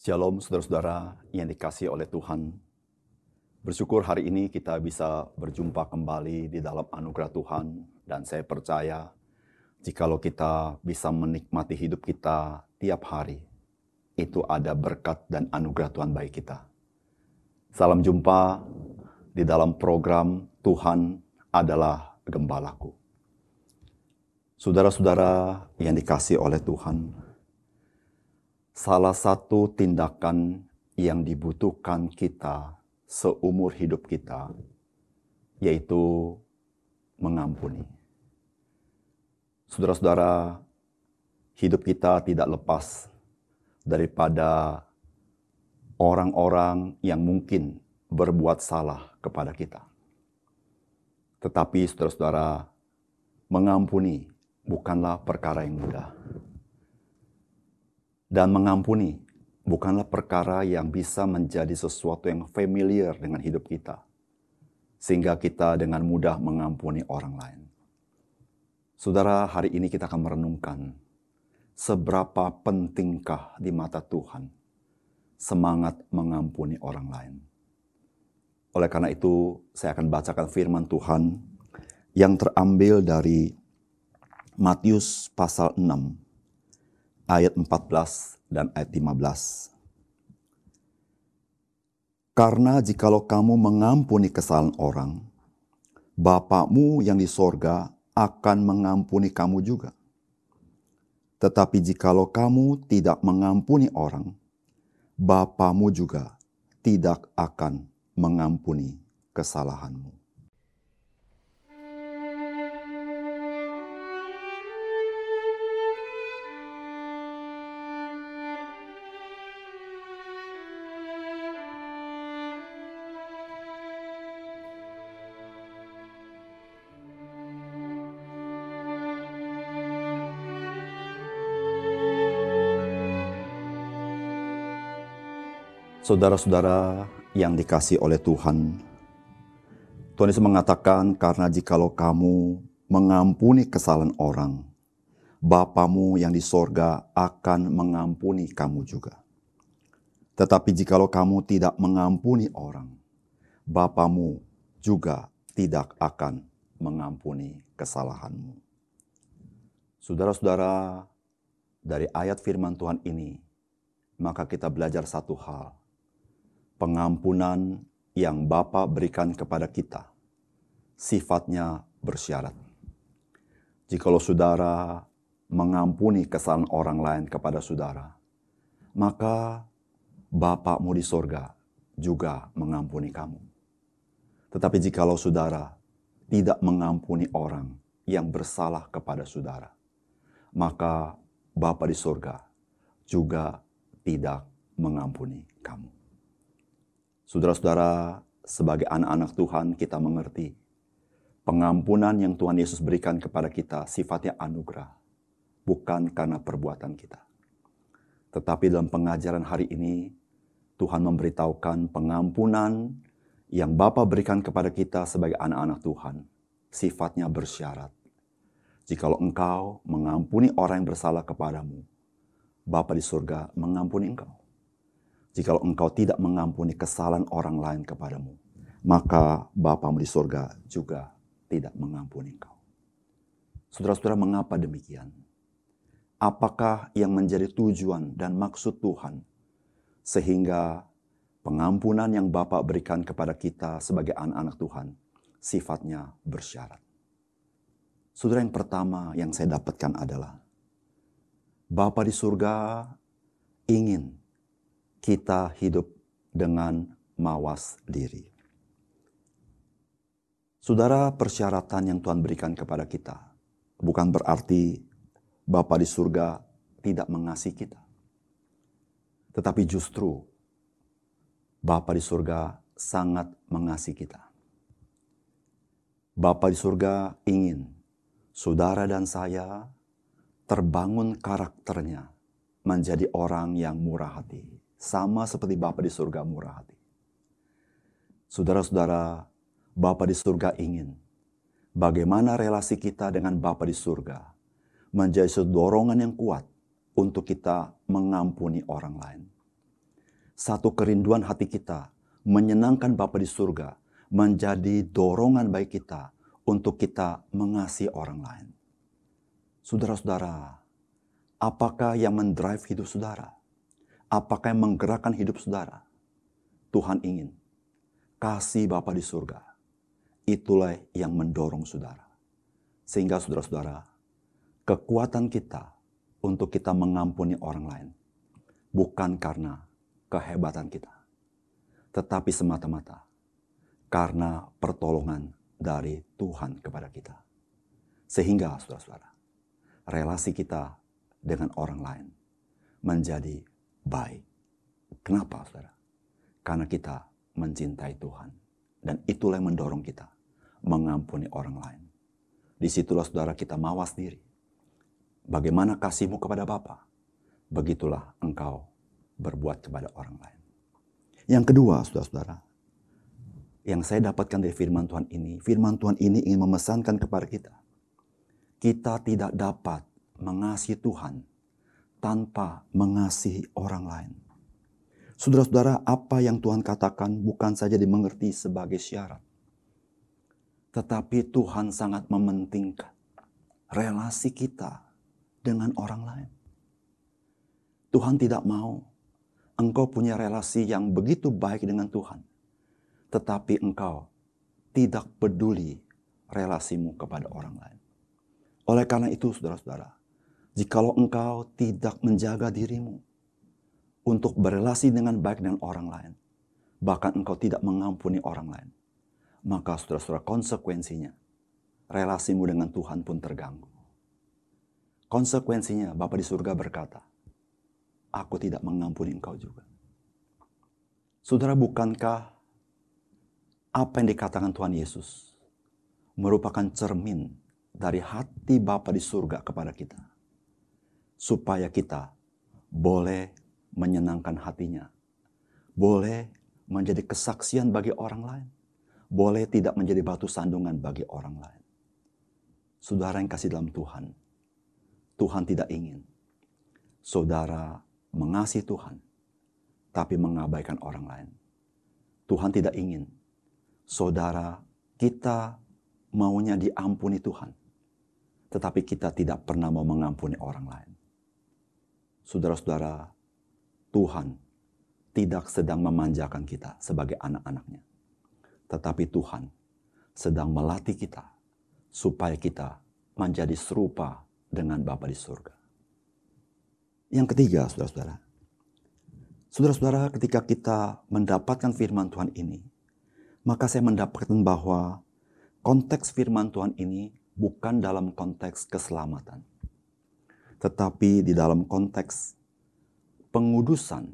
Shalom saudara-saudara yang dikasih oleh Tuhan. Bersyukur hari ini kita bisa berjumpa kembali di dalam anugerah Tuhan. Dan saya percaya jikalau kita bisa menikmati hidup kita tiap hari, itu ada berkat dan anugerah Tuhan bagi kita. Salam jumpa di dalam program Tuhan adalah Gembalaku. Saudara-saudara yang dikasih oleh Tuhan, salah satu tindakan yang dibutuhkan kita seumur hidup kita, yaitu mengampuni. Saudara-saudara, hidup kita tidak lepas daripada orang-orang yang mungkin berbuat salah kepada kita. Tetapi saudara-saudara, mengampuni bukanlah perkara yang mudah dan mengampuni bukanlah perkara yang bisa menjadi sesuatu yang familiar dengan hidup kita, sehingga kita dengan mudah mengampuni orang lain. Saudara, hari ini kita akan merenungkan seberapa pentingkah di mata Tuhan semangat mengampuni orang lain. Oleh karena itu, saya akan bacakan firman Tuhan yang terambil dari Matius pasal 6 ayat 14 dan ayat 15. Karena jikalau kamu mengampuni kesalahan orang, Bapakmu yang di sorga akan mengampuni kamu juga. Tetapi jikalau kamu tidak mengampuni orang, Bapamu juga tidak akan mengampuni kesalahanmu. Saudara-saudara yang dikasih oleh Tuhan, Tuhan Yesus mengatakan, karena jikalau kamu mengampuni kesalahan orang, Bapamu yang di sorga akan mengampuni kamu juga. Tetapi jikalau kamu tidak mengampuni orang, Bapamu juga tidak akan mengampuni kesalahanmu. Saudara-saudara, dari ayat firman Tuhan ini, maka kita belajar satu hal, pengampunan yang Bapa berikan kepada kita sifatnya bersyarat. Jikalau saudara mengampuni kesalahan orang lain kepada saudara, maka Bapakmu di sorga juga mengampuni kamu. Tetapi jikalau saudara tidak mengampuni orang yang bersalah kepada saudara, maka Bapa di sorga juga tidak mengampuni kamu. Saudara-saudara, sebagai anak-anak Tuhan kita mengerti pengampunan yang Tuhan Yesus berikan kepada kita sifatnya anugerah, bukan karena perbuatan kita. Tetapi dalam pengajaran hari ini, Tuhan memberitahukan pengampunan yang Bapa berikan kepada kita sebagai anak-anak Tuhan, sifatnya bersyarat. Jikalau engkau mengampuni orang yang bersalah kepadamu, Bapa di surga mengampuni engkau jikalau engkau tidak mengampuni kesalahan orang lain kepadamu, maka Bapamu di surga juga tidak mengampuni engkau. Saudara-saudara, mengapa demikian? Apakah yang menjadi tujuan dan maksud Tuhan sehingga pengampunan yang Bapak berikan kepada kita sebagai anak-anak Tuhan sifatnya bersyarat? Saudara yang pertama yang saya dapatkan adalah Bapa di surga ingin kita hidup dengan mawas diri. Saudara, persyaratan yang Tuhan berikan kepada kita bukan berarti Bapa di surga tidak mengasihi kita. Tetapi justru Bapa di surga sangat mengasihi kita. Bapa di surga ingin saudara dan saya terbangun karakternya menjadi orang yang murah hati. Sama seperti Bapa di surga murah hati. Saudara-saudara, Bapa di surga ingin bagaimana relasi kita dengan Bapa di surga menjadi sedorongan yang kuat untuk kita mengampuni orang lain. Satu kerinduan hati kita menyenangkan Bapa di surga menjadi dorongan baik kita untuk kita mengasihi orang lain. Saudara-saudara, apakah yang mendrive hidup saudara? Apakah yang menggerakkan hidup saudara? Tuhan ingin kasih Bapa di surga. Itulah yang mendorong saudara. Sehingga saudara-saudara, kekuatan kita untuk kita mengampuni orang lain bukan karena kehebatan kita, tetapi semata-mata karena pertolongan dari Tuhan kepada kita. Sehingga saudara-saudara, relasi kita dengan orang lain menjadi baik. Kenapa saudara? Karena kita mencintai Tuhan. Dan itulah yang mendorong kita mengampuni orang lain. Di situlah saudara kita mawas diri. Bagaimana kasihmu kepada Bapa, begitulah engkau berbuat kepada orang lain. Yang kedua, saudara-saudara, yang saya dapatkan dari firman Tuhan ini, firman Tuhan ini ingin memesankan kepada kita. Kita tidak dapat mengasihi Tuhan tanpa mengasihi orang lain. Saudara-saudara, apa yang Tuhan katakan bukan saja dimengerti sebagai syarat. Tetapi Tuhan sangat mementingkan relasi kita dengan orang lain. Tuhan tidak mau engkau punya relasi yang begitu baik dengan Tuhan. Tetapi engkau tidak peduli relasimu kepada orang lain. Oleh karena itu saudara-saudara, jikalau engkau tidak menjaga dirimu, untuk berrelasi dengan baik dengan orang lain, bahkan engkau tidak mengampuni orang lain, maka saudara-saudara konsekuensinya, relasimu dengan Tuhan pun terganggu. Konsekuensinya, Bapa di surga berkata, aku tidak mengampuni engkau juga. Saudara, bukankah apa yang dikatakan Tuhan Yesus merupakan cermin dari hati Bapa di surga kepada kita? Supaya kita boleh menyenangkan hatinya. Boleh menjadi kesaksian bagi orang lain. Boleh tidak menjadi batu sandungan bagi orang lain. Saudara yang kasih dalam Tuhan. Tuhan tidak ingin saudara mengasihi Tuhan, tapi mengabaikan orang lain. Tuhan tidak ingin saudara kita maunya diampuni Tuhan, tetapi kita tidak pernah mau mengampuni orang lain. Saudara-saudara, Tuhan tidak sedang memanjakan kita sebagai anak-anaknya. Tetapi Tuhan sedang melatih kita supaya kita menjadi serupa dengan Bapa di surga. Yang ketiga, saudara-saudara. Saudara-saudara, ketika kita mendapatkan firman Tuhan ini, maka saya mendapatkan bahwa konteks firman Tuhan ini bukan dalam konteks keselamatan. Tetapi di dalam konteks pengudusan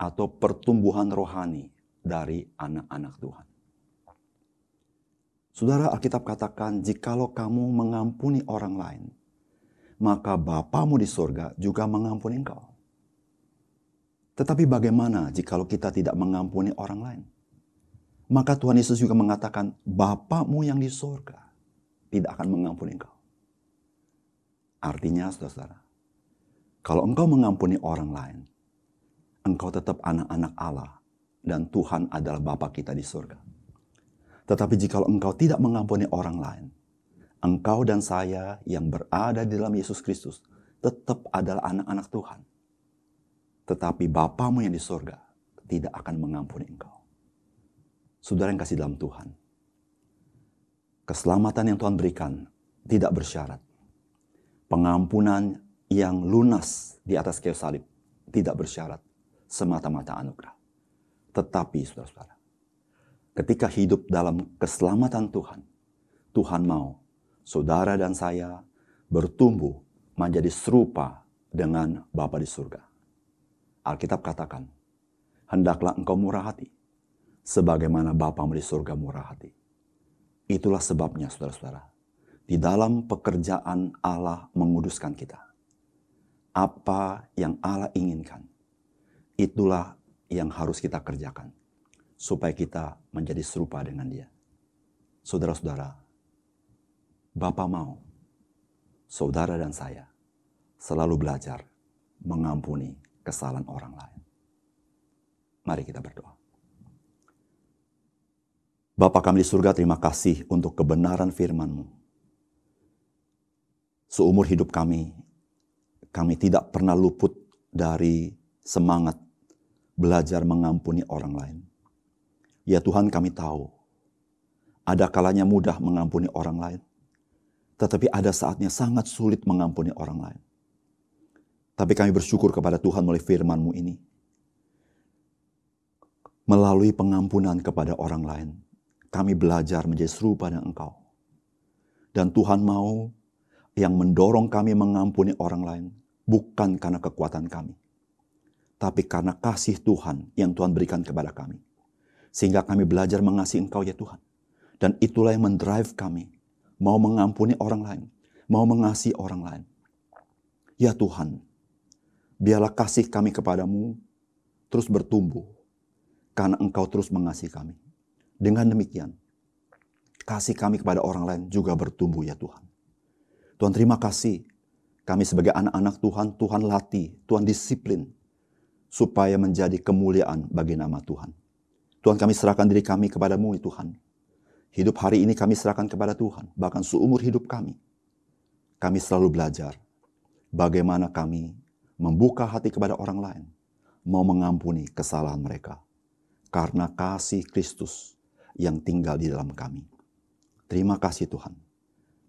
atau pertumbuhan rohani dari anak-anak Tuhan. Saudara Alkitab katakan, jikalau kamu mengampuni orang lain, maka Bapamu di surga juga mengampuni engkau. Tetapi bagaimana jikalau kita tidak mengampuni orang lain? Maka Tuhan Yesus juga mengatakan, Bapamu yang di surga tidak akan mengampuni engkau. Artinya, saudara, kalau engkau mengampuni orang lain, engkau tetap anak-anak Allah dan Tuhan adalah Bapa kita di surga. Tetapi jika engkau tidak mengampuni orang lain, engkau dan saya yang berada di dalam Yesus Kristus tetap adalah anak-anak Tuhan. Tetapi Bapamu yang di surga tidak akan mengampuni engkau. Saudara yang kasih dalam Tuhan. Keselamatan yang Tuhan berikan tidak bersyarat. Pengampunan yang lunas di atas kayu salib tidak bersyarat semata-mata anugerah. Tetapi saudara-saudara, ketika hidup dalam keselamatan Tuhan, Tuhan mau saudara dan saya bertumbuh menjadi serupa dengan Bapa di surga. Alkitab katakan, hendaklah engkau murah hati, sebagaimana Bapamu di surga murah hati. Itulah sebabnya saudara-saudara, di dalam pekerjaan Allah menguduskan kita. Apa yang Allah inginkan, itulah yang harus kita kerjakan. Supaya kita menjadi serupa dengan dia. Saudara-saudara, Bapak mau saudara dan saya selalu belajar mengampuni kesalahan orang lain. Mari kita berdoa. Bapa kami di surga, terima kasih untuk kebenaran firman-Mu. Seumur hidup kami, kami tidak pernah luput dari semangat belajar mengampuni orang lain. Ya Tuhan kami tahu, ada kalanya mudah mengampuni orang lain. Tetapi ada saatnya sangat sulit mengampuni orang lain. Tapi kami bersyukur kepada Tuhan melalui firman-Mu ini. Melalui pengampunan kepada orang lain, kami belajar menjadi serupa dengan Engkau. Dan Tuhan mau yang mendorong kami mengampuni orang lain bukan karena kekuatan kami, tapi karena kasih Tuhan yang Tuhan berikan kepada kami. Sehingga kami belajar mengasihi Engkau ya Tuhan. Dan itulah yang mendrive kami. Mau mengampuni orang lain. Mau mengasihi orang lain. Ya Tuhan, biarlah kasih kami kepadamu terus bertumbuh. Karena Engkau terus mengasihi kami. Dengan demikian, kasih kami kepada orang lain juga bertumbuh ya Tuhan. Tuhan terima kasih. Kami sebagai anak-anak Tuhan, Tuhan latih, Tuhan disiplin. Supaya menjadi kemuliaan bagi nama Tuhan. Tuhan kami serahkan diri kami kepadamu ya Tuhan. Hidup hari ini kami serahkan kepada Tuhan. Bahkan seumur hidup kami. Kami selalu belajar bagaimana kami membuka hati kepada orang lain. Mau mengampuni kesalahan mereka. Karena kasih Kristus yang tinggal di dalam kami. Terima kasih Tuhan.